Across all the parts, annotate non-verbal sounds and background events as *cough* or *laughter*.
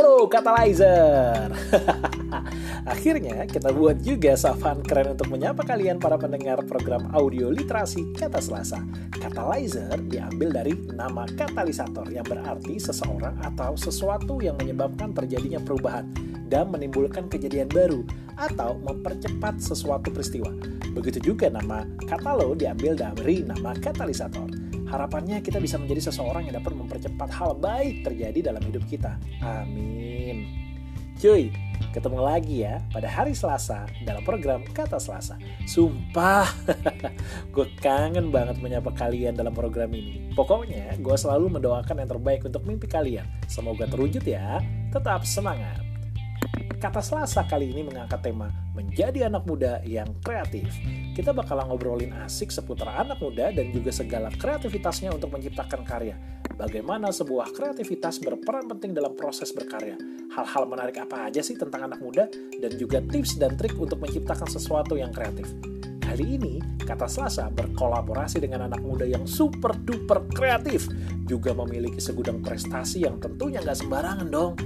Halo Catalyzer *laughs* Akhirnya kita buat juga sapaan keren untuk menyapa kalian para pendengar program audio literasi Kata Selasa Catalyzer diambil dari nama katalisator yang berarti seseorang atau sesuatu yang menyebabkan terjadinya perubahan dan menimbulkan kejadian baru atau mempercepat sesuatu peristiwa. Begitu juga nama katalo diambil dari nama katalisator. Harapannya kita bisa menjadi seseorang yang dapat mempercepat hal baik terjadi dalam hidup kita. Amin. Cuy, ketemu lagi ya pada hari Selasa dalam program Kata Selasa. Sumpah, *laughs* gue kangen banget menyapa kalian dalam program ini. Pokoknya, gue selalu mendoakan yang terbaik untuk mimpi kalian. Semoga terwujud ya. Tetap semangat. Kata Selasa kali ini mengangkat tema menjadi anak muda yang kreatif. Kita bakal ngobrolin asik seputar anak muda dan juga segala kreativitasnya untuk menciptakan karya. Bagaimana sebuah kreativitas berperan penting dalam proses berkarya. Hal-hal menarik apa aja sih tentang anak muda dan juga tips dan trik untuk menciptakan sesuatu yang kreatif. Kali ini, Kata Selasa berkolaborasi dengan anak muda yang super duper kreatif, juga memiliki segudang prestasi yang tentunya nggak sembarangan dong.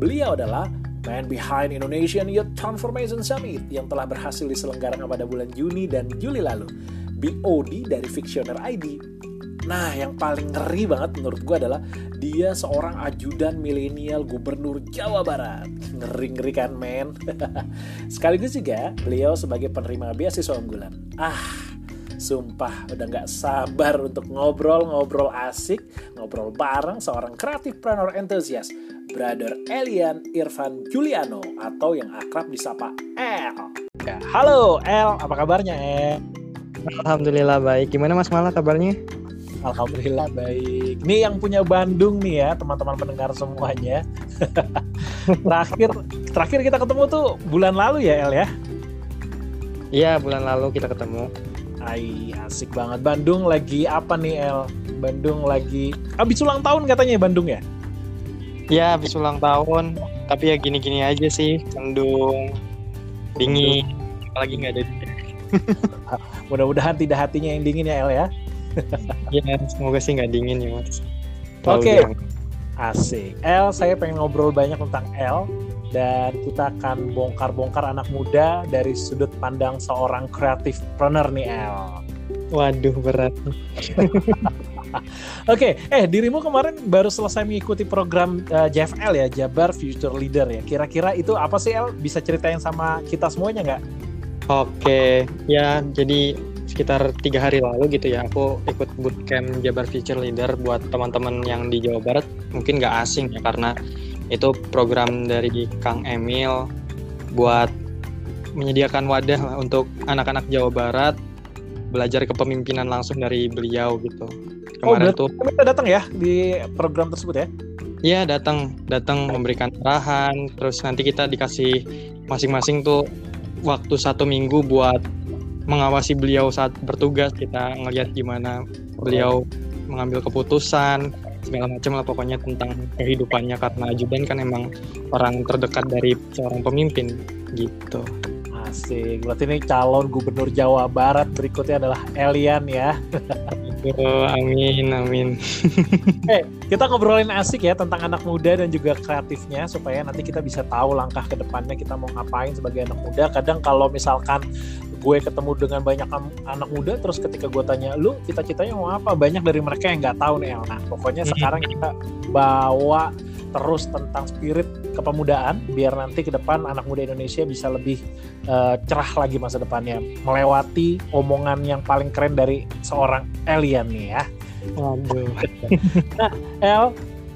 Beliau adalah Man Behind Indonesian Youth Transformation Summit yang telah berhasil diselenggarakan pada bulan Juni dan Juli lalu. BOD dari Fictioner ID. Nah, yang paling ngeri banget menurut gue adalah dia seorang ajudan milenial gubernur Jawa Barat. Ngeri-ngeri kan, men? *laughs* Sekaligus juga beliau sebagai penerima beasiswa unggulan. Ah, Sumpah udah gak sabar untuk ngobrol-ngobrol asik, ngobrol bareng seorang kreatif planner entusias Brother Elian Irfan Juliano atau yang akrab disapa El. Ya, halo El, apa kabarnya El? Alhamdulillah baik. Gimana Mas Malah kabarnya? Alhamdulillah baik. Ini yang punya Bandung nih ya, teman-teman pendengar semuanya. *laughs* terakhir terakhir kita ketemu tuh bulan lalu ya El ya? Iya, bulan lalu kita ketemu. Ay, asik banget. Bandung lagi apa nih El? Bandung lagi habis ulang tahun katanya Bandung ya? Ya habis ulang tahun, tapi ya gini-gini aja sih, mendung, dingin, apalagi nggak ada. *laughs* Mudah-mudahan tidak hatinya yang dingin ya El ya. *laughs* ya semoga sih nggak dingin ya mas. Oke, okay. asik. El, saya pengen ngobrol banyak tentang El dan kita akan bongkar-bongkar anak muda dari sudut pandang seorang kreatif planner nih El. Waduh berat. *laughs* *laughs* Oke, okay. eh dirimu kemarin baru selesai mengikuti program uh, eh, JFL ya, Jabar Future Leader ya. Kira-kira itu apa sih El? Bisa ceritain sama kita semuanya nggak? Oke, okay. ya jadi sekitar tiga hari lalu gitu ya, aku ikut bootcamp Jabar Future Leader buat teman-teman yang di Jawa Barat. Mungkin nggak asing ya karena itu program dari Kang Emil buat menyediakan wadah untuk anak-anak Jawa Barat belajar kepemimpinan langsung dari beliau gitu. Oh, Kemarin oh, tuh kita datang ya di program tersebut ya? Iya datang, datang memberikan arahan, terus nanti kita dikasih masing-masing tuh waktu satu minggu buat mengawasi beliau saat bertugas kita ngelihat gimana beliau mengambil keputusan segala macam lah pokoknya tentang kehidupannya karena ajudan kan emang orang terdekat dari seorang pemimpin gitu. Asik. Berarti ini calon gubernur Jawa Barat berikutnya adalah Elian ya. Oh, amin, amin. *laughs* eh, kita ngobrolin asik ya tentang anak muda dan juga kreatifnya supaya nanti kita bisa tahu langkah ke depannya kita mau ngapain sebagai anak muda. Kadang kalau misalkan gue ketemu dengan banyak anak muda terus ketika gue tanya lu cita-citanya mau apa banyak dari mereka yang nggak tahu nih nah pokoknya sekarang kita bawa terus tentang spirit kepemudaan biar nanti ke depan anak muda Indonesia bisa lebih uh, cerah lagi masa depannya melewati omongan yang paling keren dari seorang Elian nih ya. Waduh. *laughs* nah, El,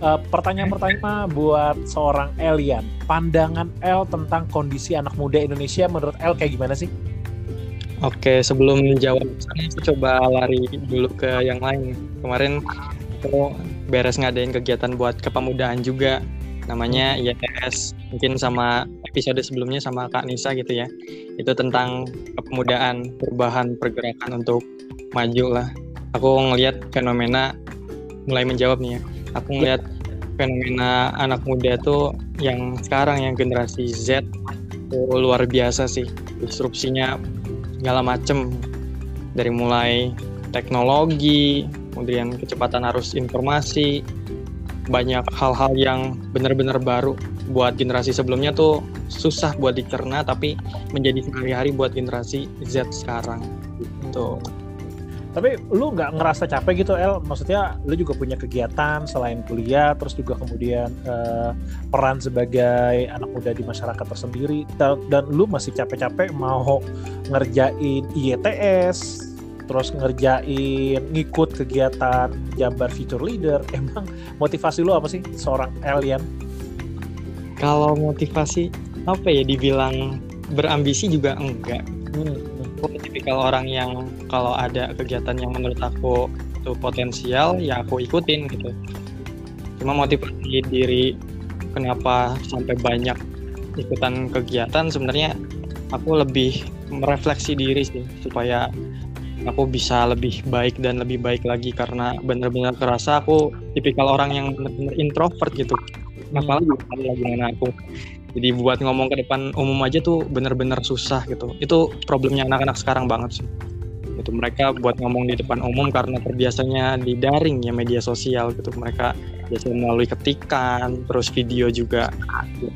uh, pertanyaan pertama buat seorang Elian, pandangan El tentang kondisi anak muda Indonesia menurut El kayak gimana sih? Oke, sebelum menjawab saya coba lari dulu ke yang lain. Kemarin aku beres ngadain kegiatan buat kepemudaan juga namanya IETS mungkin sama episode sebelumnya sama Kak Nisa gitu ya. Itu tentang kepemudaan perubahan pergerakan untuk maju lah. Aku ngelihat fenomena mulai menjawab nih ya. Aku ngelihat fenomena anak muda tuh yang sekarang yang generasi Z tuh luar biasa sih. Disrupsinya segala macem. Dari mulai teknologi kemudian kecepatan arus informasi, banyak hal-hal yang benar-benar baru buat generasi sebelumnya tuh susah buat dicerna tapi menjadi sehari-hari buat generasi Z sekarang gitu. Tapi lu nggak ngerasa capek gitu El? Maksudnya lu juga punya kegiatan selain kuliah, terus juga kemudian uh, peran sebagai anak muda di masyarakat tersendiri, dan, dan lu masih capek-capek mau ngerjain IETS, terus ngerjain ngikut kegiatan Jabar Future Leader. *laughs* Emang motivasi lu apa sih seorang alien? Kalau motivasi apa ya dibilang berambisi juga enggak. Hmm aku tipikal orang yang kalau ada kegiatan yang menurut aku itu potensial ya aku ikutin gitu cuma motivasi diri kenapa sampai banyak ikutan kegiatan sebenarnya aku lebih merefleksi diri sih supaya aku bisa lebih baik dan lebih baik lagi karena benar-benar kerasa aku tipikal orang yang benar-benar introvert gitu. Apalagi lagi mana aku. Jadi buat ngomong ke depan umum aja tuh bener-bener susah gitu. Itu problemnya anak-anak sekarang banget sih. Itu mereka buat ngomong di depan umum karena terbiasanya di daring ya media sosial gitu. Mereka biasanya melalui ketikan terus video juga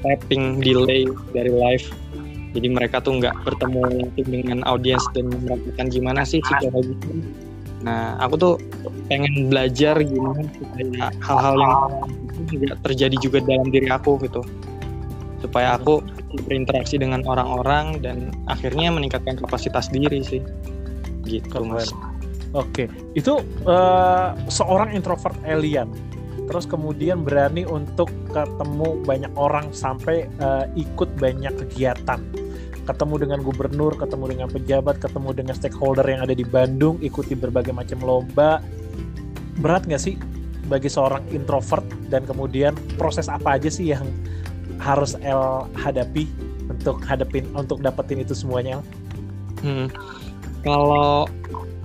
typing delay dari live jadi mereka tuh nggak bertemu langsung dengan audiens dan merasakan gimana sih psikologi nah aku tuh pengen belajar gimana supaya hal-hal yang juga terjadi juga dalam diri aku gitu. Supaya aku berinteraksi dengan orang-orang dan akhirnya meningkatkan kapasitas diri sih. Gitu mas. Oke. Itu uh, seorang introvert alien. Terus kemudian berani untuk ketemu banyak orang sampai uh, ikut banyak kegiatan ketemu dengan gubernur, ketemu dengan pejabat, ketemu dengan stakeholder yang ada di Bandung, ikuti berbagai macam lomba. Berat nggak sih bagi seorang introvert dan kemudian proses apa aja sih yang harus El hadapi untuk hadapin untuk dapetin itu semuanya? Hmm. Kalau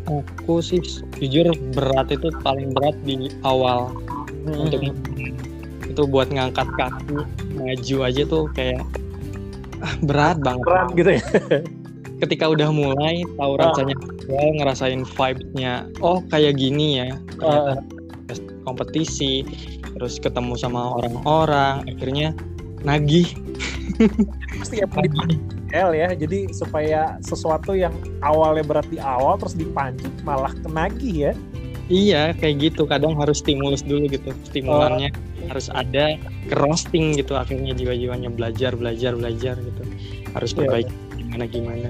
aku sih jujur berat itu paling berat di awal hmm. untuk itu buat ngangkat kaki maju aja tuh kayak berat banget. Berat gitu ya. Ketika udah mulai tahu ah. rasanya oh. ngerasain vibe-nya, oh kayak gini ya. Uh. kompetisi, terus ketemu sama orang-orang, akhirnya nagih pasti ya L ya jadi supaya sesuatu yang awalnya berat di awal terus dipancing malah kenagih ya iya kayak gitu. Kadang harus stimulus dulu gitu. Stimulannya oh. harus ada roasting gitu. Akhirnya jiwa-jiwanya belajar belajar belajar gitu. Harus iya, perbaiki yeah. gimana gimana.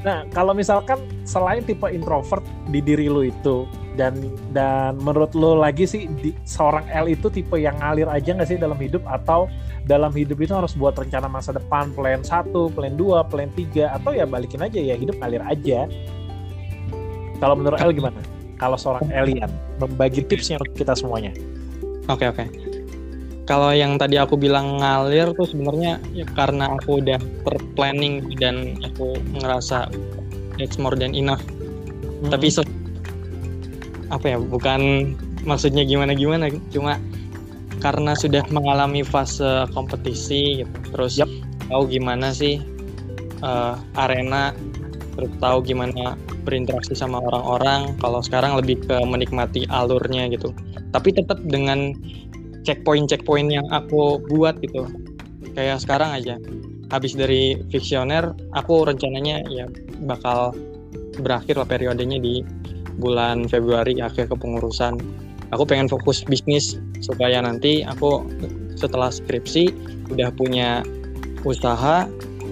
Nah kalau misalkan selain tipe introvert di diri lu itu dan dan menurut lo lagi sih di, seorang L itu tipe yang ngalir aja nggak sih dalam hidup? Atau dalam hidup itu harus buat rencana masa depan plan 1, plan 2, plan 3 atau ya balikin aja ya hidup ngalir aja? Kalau menurut L gimana? Kalau seorang alien membagi tipsnya untuk kita semuanya. Oke okay, oke. Okay. Kalau yang tadi aku bilang ngalir tuh sebenarnya ya karena aku udah terplanning dan aku ngerasa it's more than enough. Hmm. Tapi so apa ya bukan maksudnya gimana gimana cuma karena sudah mengalami fase kompetisi gitu terus yep. tahu gimana sih uh, arena terus tahu gimana berinteraksi sama orang-orang kalau sekarang lebih ke menikmati alurnya gitu. Tapi tetap dengan checkpoint checkpoint yang aku buat gitu. Kayak sekarang aja. Habis dari fiksioner aku rencananya ya bakal berakhir lah periodenya di bulan Februari akhir kepengurusan. Aku pengen fokus bisnis supaya nanti aku setelah skripsi udah punya usaha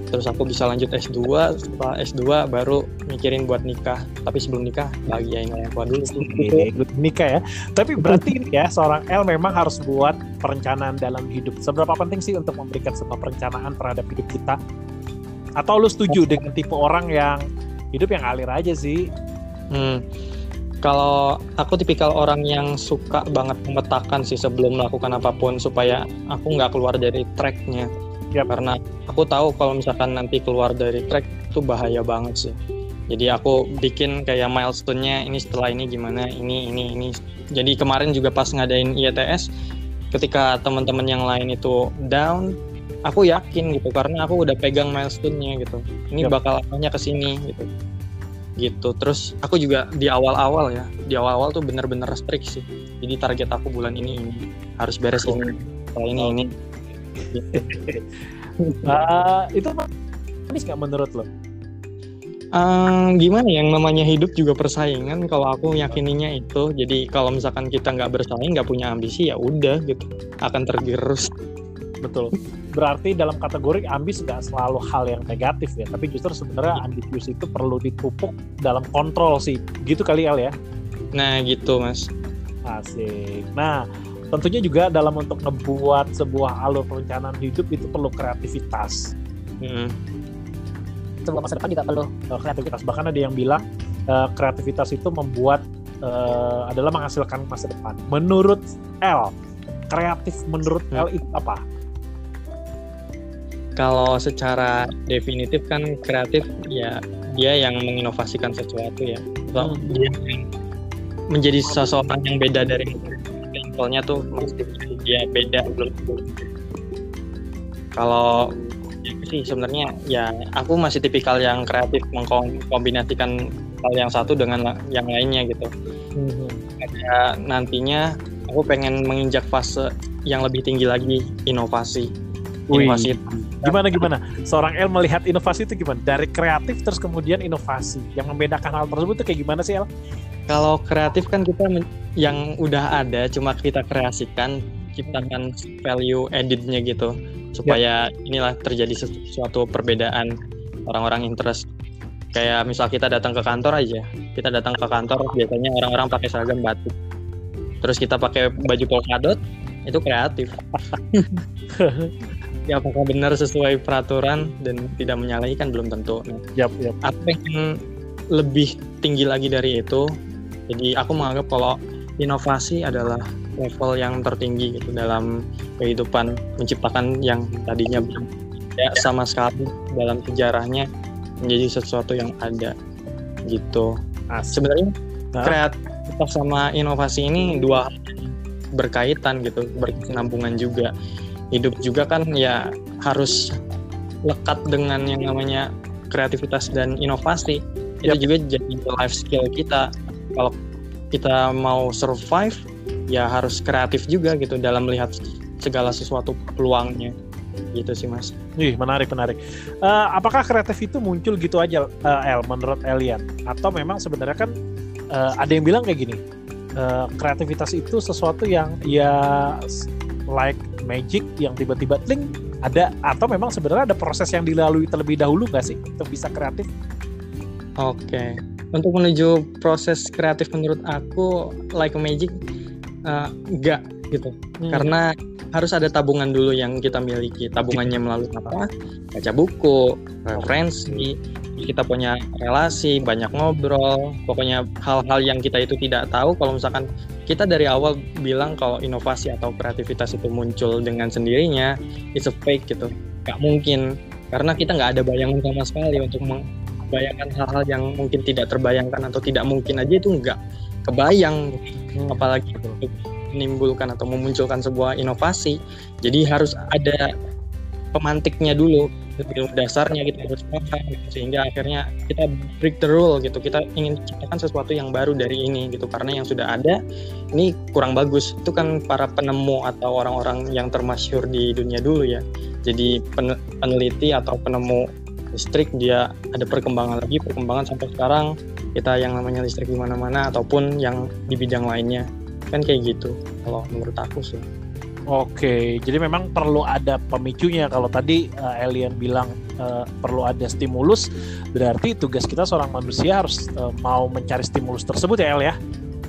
terus aku bisa lanjut S2 setelah S2 baru mikirin buat nikah. Tapi sebelum nikah ya yang tua dulu nikah ya. Tapi berarti ya seorang L memang harus buat perencanaan dalam hidup. Seberapa penting sih untuk memberikan sebuah perencanaan terhadap hidup kita? Atau lu setuju dengan tipe orang yang hidup yang alir aja sih? Hmm. Kalau aku tipikal orang yang suka banget memetakan sih sebelum melakukan apa pun supaya aku nggak keluar dari tracknya ya karena aku tahu kalau misalkan nanti keluar dari track itu bahaya banget sih. Jadi aku bikin kayak milestone-nya ini setelah ini gimana ini ini ini. Jadi kemarin juga pas ngadain IETS ketika teman-teman yang lain itu down aku yakin gitu karena aku udah pegang milestone-nya gitu. Ini yep. bakal apanya ke sini gitu. Gitu. Terus aku juga di awal-awal ya di awal-awal tuh bener-bener strict sih. Jadi target aku bulan ini ini. Harus beres ini kalau ini ini uh, *laughs* itu manis nggak menurut lo? Uh, gimana ya, yang namanya hidup juga persaingan. Kalau aku yakininya itu jadi kalau misalkan kita nggak bersaing nggak punya ambisi ya udah gitu. Akan tergerus. Betul. Berarti dalam kategori ambis nggak selalu hal yang negatif ya tapi justru sebenarnya ambisius itu perlu dipupuk dalam kontrol sih. Gitu kali Al ya? Nah gitu mas. Asik. Nah tentunya juga dalam untuk ngebuat sebuah alur perencanaan hidup itu perlu kreativitas. Hmm. Sebuah masa depan juga perlu uh, kreativitas. Bahkan ada yang bilang uh, kreativitas itu membuat uh, adalah menghasilkan masa depan. Menurut L, kreatif menurut hmm. L itu apa? Kalau secara definitif kan kreatif ya dia yang menginovasikan sesuatu ya. So, hmm. Dia menjadi seseorang yang beda dari levelnya tuh masih dia beda belum kalau sih sebenarnya ya aku masih tipikal yang kreatif mengkombinasikan hal yang satu dengan yang lainnya gitu. Hmm. ya, nantinya aku pengen menginjak fase yang lebih tinggi lagi inovasi. Inovasi. Gimana gimana? Seorang El melihat inovasi itu gimana? Dari kreatif terus kemudian inovasi. Yang membedakan hal tersebut itu kayak gimana sih El kalau kreatif kan kita yang udah ada cuma kita kreasikan, ciptakan value editnya gitu supaya ya. inilah terjadi sesuatu perbedaan orang-orang interest. Kayak misal kita datang ke kantor aja, kita datang ke kantor biasanya orang-orang pakai seragam batik. Terus kita pakai baju polkadot, itu kreatif. *laughs* ya apakah benar sesuai peraturan dan tidak menyalahi kan belum tentu. Yep, yep. Apa yang lebih tinggi lagi dari itu jadi aku menganggap kalau inovasi adalah level yang tertinggi gitu dalam kehidupan menciptakan yang tadinya belum ya sama sekali dalam sejarahnya menjadi sesuatu yang ada gitu. Nah, sebenarnya nah. kreativitas sama inovasi ini dua berkaitan gitu, berkesinambungan juga. Hidup juga kan ya harus lekat dengan yang namanya kreativitas dan inovasi. Itu yep. juga jadi life skill kita kalau kita mau survive ya harus kreatif juga gitu dalam melihat segala sesuatu peluangnya gitu sih mas. Ih menarik menarik. Uh, apakah kreatif itu muncul gitu aja uh, El menurut Elian atau memang sebenarnya kan uh, ada yang bilang kayak gini uh, kreativitas itu sesuatu yang ya like magic yang tiba-tiba link ada atau memang sebenarnya ada proses yang dilalui terlebih dahulu nggak sih untuk bisa kreatif? Oke. Okay untuk menuju proses kreatif menurut aku like a magic uh, enggak gitu. Hmm. karena harus ada tabungan dulu yang kita miliki. Tabungannya melalui apa? Baca buku referensi kita punya relasi banyak ngobrol. Pokoknya hal-hal yang kita itu tidak tahu kalau misalkan kita dari awal bilang kalau inovasi atau kreativitas itu muncul dengan sendirinya it's a fake gitu. Nggak mungkin. Karena kita nggak ada bayangan sama sekali untuk bayangkan hal-hal yang mungkin tidak terbayangkan atau tidak mungkin aja itu enggak kebayang hmm. apalagi menimbulkan atau memunculkan sebuah inovasi jadi harus ada pemantiknya dulu dasarnya kita harus paham gitu. sehingga akhirnya kita break the rule gitu kita ingin ciptakan sesuatu yang baru dari ini gitu karena yang sudah ada ini kurang bagus itu kan para penemu atau orang-orang yang termasyur di dunia dulu ya jadi peneliti atau penemu listrik dia ada perkembangan lagi perkembangan sampai sekarang kita yang namanya listrik di mana-mana ataupun yang di bidang lainnya kan kayak gitu kalau menurut aku sih. Oke, jadi memang perlu ada pemicunya. Kalau tadi uh, Alien bilang uh, perlu ada stimulus, berarti tugas kita seorang manusia harus uh, mau mencari stimulus tersebut ya El ya?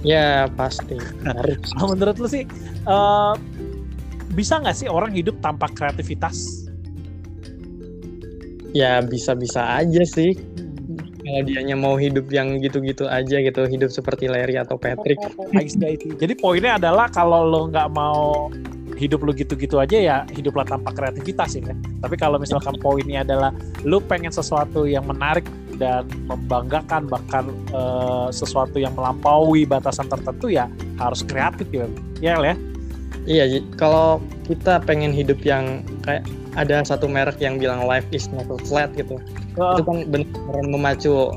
Ya pasti. Harus. *laughs* menurut lu sih uh, bisa nggak sih orang hidup tanpa kreativitas? Ya bisa-bisa aja sih. Kalau dianya mau hidup yang gitu-gitu aja gitu hidup seperti Larry atau Patrick. Jadi poinnya adalah kalau lo nggak mau hidup lo gitu-gitu aja ya hiduplah tanpa kreativitas ya tapi kalau misalkan poinnya adalah lo pengen sesuatu yang menarik dan membanggakan bahkan uh, sesuatu yang melampaui batasan tertentu ya harus kreatif ya ya ya iya kalau kita pengen hidup yang kayak ada satu merek yang bilang life is not flat gitu oh. itu kan benar memacu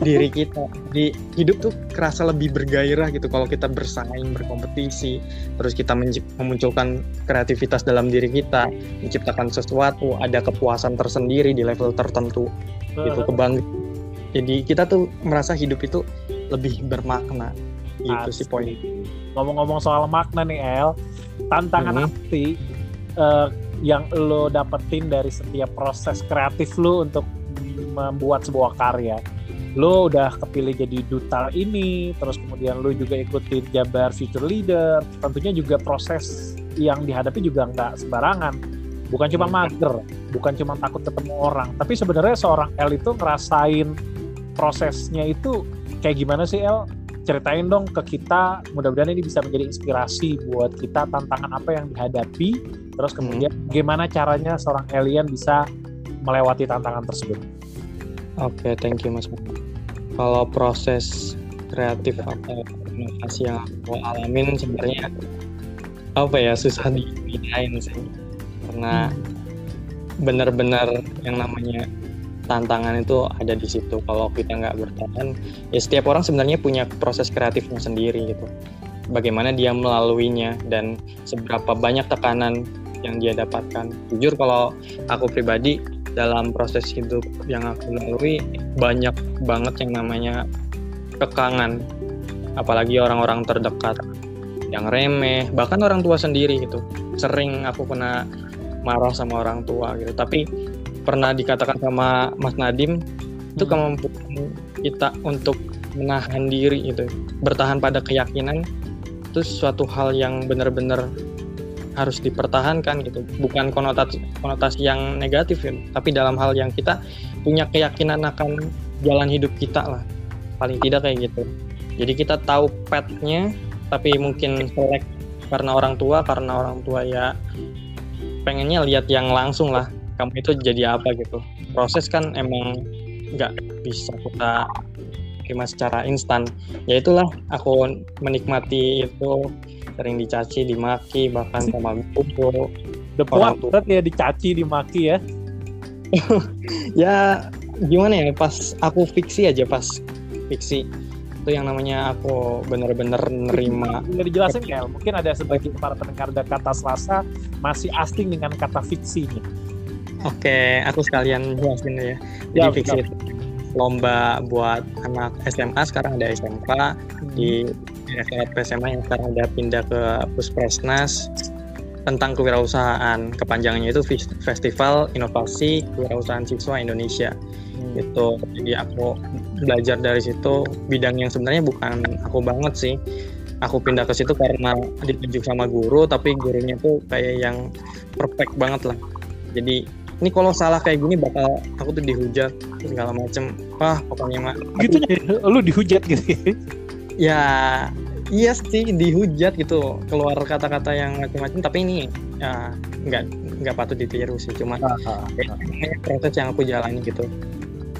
diri kita. Di hidup tuh kerasa lebih bergairah gitu kalau kita bersaing berkompetisi terus kita memunculkan kreativitas dalam diri kita menciptakan sesuatu ada kepuasan tersendiri di level tertentu gitu kebanggaan jadi kita tuh merasa hidup itu lebih bermakna. Gitu sih poin ngomong-ngomong soal makna nih El tantangan hmm. apa uh, yang lo dapetin dari setiap proses kreatif lo untuk membuat sebuah karya lo udah kepilih jadi duta ini terus kemudian lo juga ikutin Jabar Future Leader tentunya juga proses yang dihadapi juga nggak sembarangan bukan cuma hmm. mager bukan cuma takut ketemu orang tapi sebenarnya seorang L itu ngerasain prosesnya itu kayak gimana sih El ceritain dong ke kita mudah-mudahan ini bisa menjadi inspirasi buat kita tantangan apa yang dihadapi terus kemudian hmm. gimana caranya seorang alien bisa melewati tantangan tersebut Oke, okay, thank you Mas. Kalau proses kreatif atau inovasi yang aku alamin sebenarnya apa ya susah dibedain sih karena benar-benar yang namanya tantangan itu ada di situ. Kalau kita nggak bertahan ya setiap orang sebenarnya punya proses kreatifnya sendiri gitu. Bagaimana dia melaluinya dan seberapa banyak tekanan yang dia dapatkan. Jujur kalau aku pribadi dalam proses hidup yang aku lalui banyak banget yang namanya kekangan. Apalagi orang-orang terdekat yang remeh bahkan orang tua sendiri gitu. Sering aku kena marah sama orang tua gitu. Tapi pernah dikatakan sama Mas Nadim itu hmm. kemampuan kita untuk menahan diri itu bertahan pada keyakinan itu suatu hal yang benar-benar harus dipertahankan gitu. Bukan konotasi konotasi yang negatif ya tapi dalam hal yang kita punya keyakinan akan jalan hidup kita lah paling tidak kayak gitu. Jadi kita tahu petnya tapi mungkin selek karena orang tua karena orang tua ya pengennya lihat yang langsung lah kamu itu jadi apa gitu. Proses kan emang nggak bisa kita terima secara instan. Ya itulah aku menikmati itu sering dicaci dimaki bahkan sama *laughs* guru depan ya dicaci dimaki ya. *laughs* Ya gimana ya pas aku fiksi aja pas fiksi. Itu yang namanya aku bener-bener nerima. *laughs* Bisa dijelasin ya mungkin ada sebagian para pendengar kata selasa masih asing dengan kata fiksi nih oke aku sekalian jelasin ya. Jadi ya, fiksi itu lomba buat anak SMA sekarang ada SMK hmm. di SMA SMA yang sekarang udah pindah ke Puspresnas tentang kewirausahaan kepanjangannya itu Festival Inovasi Kewirausahaan Siswa Indonesia. Hmm. gitu. Jadi aku belajar dari situ. Bidang yang sebenarnya bukan aku banget sih. Aku pindah ke situ karena ditunjuk sama guru tapi gurunya tuh kayak yang perfect banget lah. Jadi ini kalau salah kayak gini bakal aku tuh dihujat segala macem. Wah pokoknya mah. Gitu ya lu dihujat gitu ya? Iya sih dihujat gitu. Keluar kata-kata yang macam-macam tapi ini ya nggak nggak patut ditiru sih cuma ah, ah, ah. proses yang aku jalani gitu.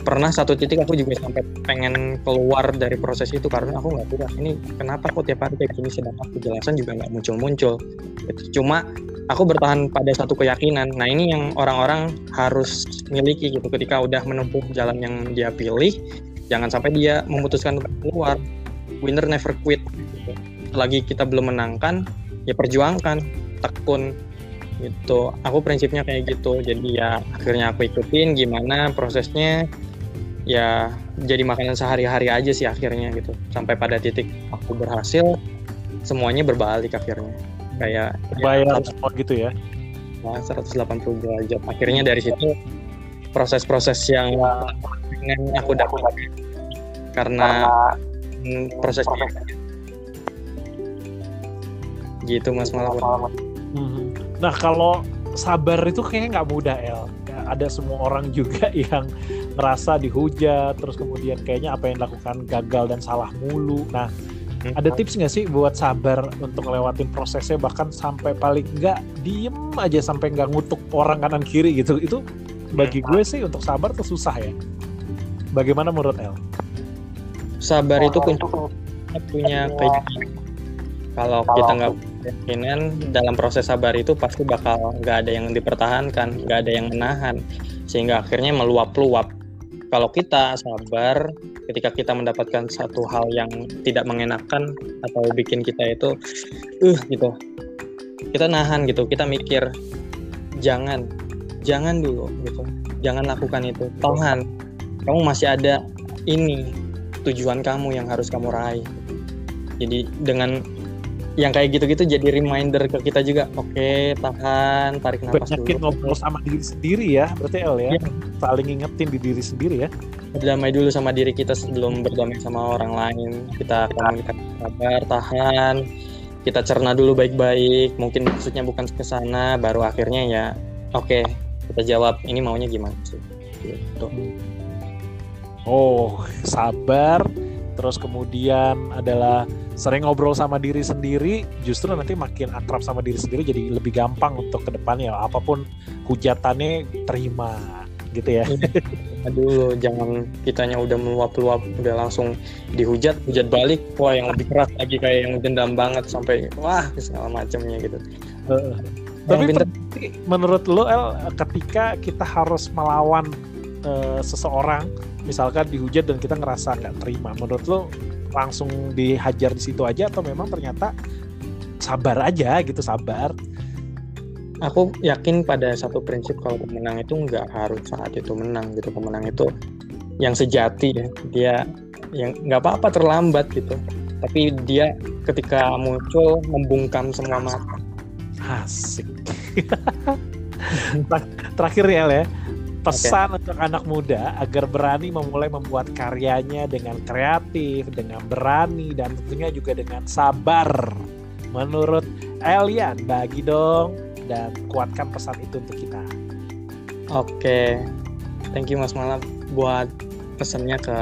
Pernah satu titik aku juga sampai pengen keluar dari proses itu karena aku nggak tahu ini kenapa kok tiap hari kayak gini sedangkan kejelasan juga nggak muncul-muncul. Gitu. cuma aku bertahan pada satu keyakinan. Nah ini yang orang-orang harus miliki gitu. Ketika udah menempuh jalan yang dia pilih jangan sampai dia memutuskan untuk keluar. Winner never quit. Gitu. lagi kita belum menangkan ya perjuangkan. Tekun. Gitu. Aku prinsipnya kayak gitu. Jadi ya akhirnya aku ikutin gimana prosesnya. Ya jadi makanan sehari-hari aja sih akhirnya gitu. Sampai pada titik aku berhasil semuanya berbalik akhirnya kayak bayar ya, gitu ya? nah, 180 derajat. Akhirnya dari situ proses-proses yang dengan aku dapat. Karena proses gitu mas malam. Hmm. nah kalau sabar itu kayaknya nggak mudah El. Ada semua orang juga *laughs* yang merasa dihujat terus kemudian kayaknya apa yang dilakukan gagal dan salah mulu. Nah hmm. ada tips nggak sih buat sabar untuk ngelewatin prosesnya bahkan sampai paling nggak diem aja sampai nggak ngutuk orang kanan kiri gitu? Itu bagi gue sih untuk sabar tuh susah ya. Bagaimana menurut El? Sabar itu kunci punya keyakinan kalau kita nggak keyakinan dalam proses sabar itu pasti bakal nggak ada yang dipertahankan nggak ada yang menahan. Sehingga akhirnya meluap-luap kalau kita sabar ketika kita mendapatkan satu hal yang tidak mengenakan atau bikin kita itu uh gitu. Kita nahan gitu kita mikir jangan jangan dulu gitu. Jangan lakukan itu. Tahan. Kamu masih ada ini tujuan kamu yang harus kamu raih. Jadi dengan yang kayak gitu-gitu jadi reminder ke kita juga. Oke okay, tahan tarik nafas Banyakin dulu. ngobrol sama diri sendiri ya berarti El ya, saling ingetin di diri sendiri ya. Berdamai dulu sama diri kita sebelum berdamai sama orang lain. Kita komunikasi sabar tahan. Kita cerna dulu baik-baik. Mungkin maksudnya bukan ke sana baru akhirnya ya. Oke okay, kita jawab ini maunya gimana sih? Gitu. Oh sabar. Terus kemudian adalah sering ngobrol sama diri sendiri justru nanti makin akrab sama diri sendiri jadi lebih gampang untuk ke depannya apa pun hujatannya terima gitu ya. Dulu jangan kitanya udah meluap-luap udah langsung dihujat hujat balik. Wah yang lebih keras lagi kayak yang dendam banget sampai wah segala macamnya gitu. Uh, tapi pinter... menurut lo El ketika kita harus melawan uh, seseorang misalkan dihujat dan kita ngerasa nggak terima menurut lo langsung dihajar di situ aja atau memang ternyata sabar aja gitu sabar? Aku yakin pada satu prinsip kalau pemenang itu nggak harus saat itu menang gitu. Pemenang itu yang sejati ya. Dia yang nggak apa-apa terlambat gitu. Tapi dia ketika muncul membungkam semua mata. Asik. *laughs* Terakhir ya ya pesan okay. untuk anak muda agar berani memulai membuat karyanya dengan kreatif, dengan berani dan tentunya juga dengan sabar. Menurut Elian, bagi dong dan kuatkan pesan itu untuk kita. Oke, okay. thank you Mas Malam buat pesannya ke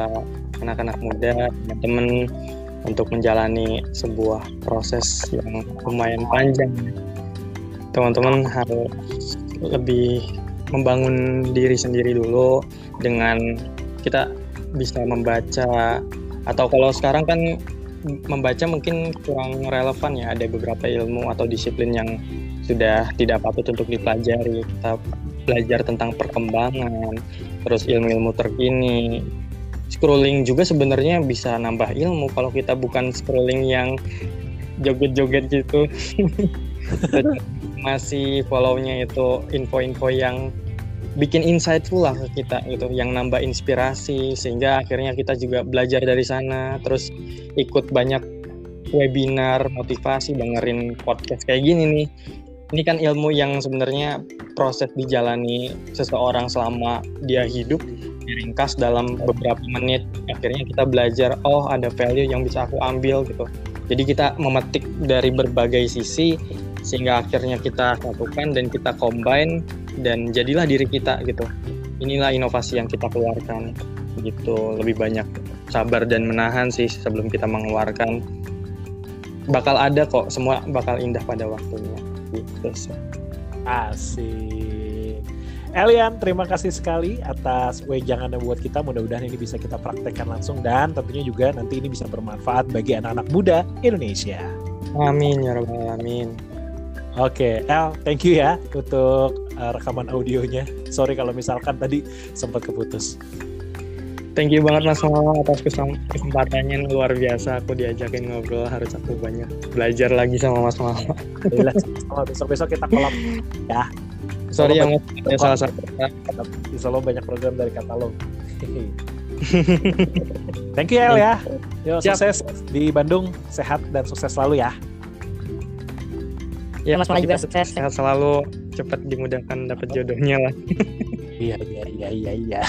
anak-anak muda, teman-teman untuk menjalani sebuah proses yang lumayan panjang. Teman-teman harus lebih membangun diri sendiri dulu dengan kita bisa membaca. Atau kalau sekarang kan membaca mungkin kurang relevan ya ada beberapa ilmu atau disiplin yang sudah tidak patut untuk dipelajari. Kita belajar tentang perkembangan terus ilmu-ilmu terkini. Scrolling juga sebenarnya bisa nambah ilmu kalau kita bukan scrolling yang joget-joget gitu *laughs* masih follownya itu info-info yang bikin insightful lah ke kita gitu yang nambah inspirasi sehingga akhirnya kita juga belajar dari sana terus ikut banyak webinar motivasi dengerin podcast kayak gini nih. Ini kan ilmu yang sebenarnya proses dijalani seseorang selama dia hidup diringkas dalam beberapa menit. Akhirnya kita belajar oh ada value yang bisa aku ambil gitu. Jadi kita memetik dari berbagai sisi sehingga akhirnya kita lakukan dan kita combine dan jadilah diri kita gitu inilah inovasi yang kita keluarkan gitu lebih banyak sabar dan menahan sih sebelum kita mengeluarkan bakal ada kok semua bakal indah pada waktunya gitu sih. asik Elian, terima kasih sekali atas wejangannya buat kita. Mudah-mudahan ini bisa kita praktekkan langsung dan tentunya juga nanti ini bisa bermanfaat bagi anak-anak muda Indonesia. Amin ya rabbal alamin. Oke, okay. El, thank you ya untuk uh, rekaman audionya. Sorry kalau misalkan tadi sempat keputus. Thank you banget Mas Mama atas kesempatannya luar biasa. Aku diajakin ngobrol harus aku banyak belajar lagi sama Mas Mama. besok-besok kita kolab ya. *laughs* Sorry ya Mas, ya salah satu. Bisa lo banyak program dari katalog. *laughs* Thank you El ya. Yo, sukses di Bandung, sehat dan sukses selalu ya. Ya, Mas Mala juga sukses. Sehat selalu, cepat dimudahkan dapat jodohnya lah. iya, iya, iya, iya, iya.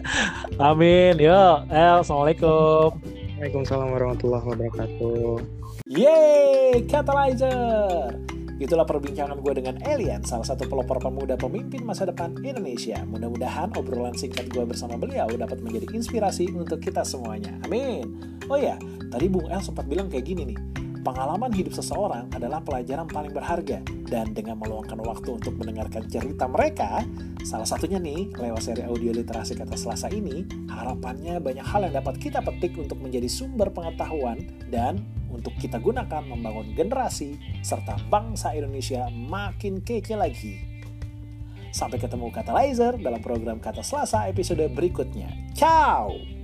*laughs* Amin. Yo, El, Assalamualaikum. Waalaikumsalam warahmatullahi wabarakatuh. Yeay, Catalyzer. Itulah perbincangan gue dengan Elian, salah satu pelopor pemuda pemimpin masa depan Indonesia. Mudah-mudahan obrolan singkat gue bersama beliau dapat menjadi inspirasi untuk kita semuanya. Amin. Oh ya, tadi Bung El sempat bilang kayak gini nih Pengalaman hidup seseorang adalah pelajaran paling berharga dan dengan meluangkan waktu untuk mendengarkan cerita mereka, salah satunya nih lewat seri audio literasi kata Selasa ini, harapannya banyak hal yang dapat kita petik untuk menjadi sumber pengetahuan dan untuk kita gunakan membangun generasi serta bangsa Indonesia makin kece lagi. Sampai ketemu Kata Laser dalam program Kata Selasa episode berikutnya. Ciao!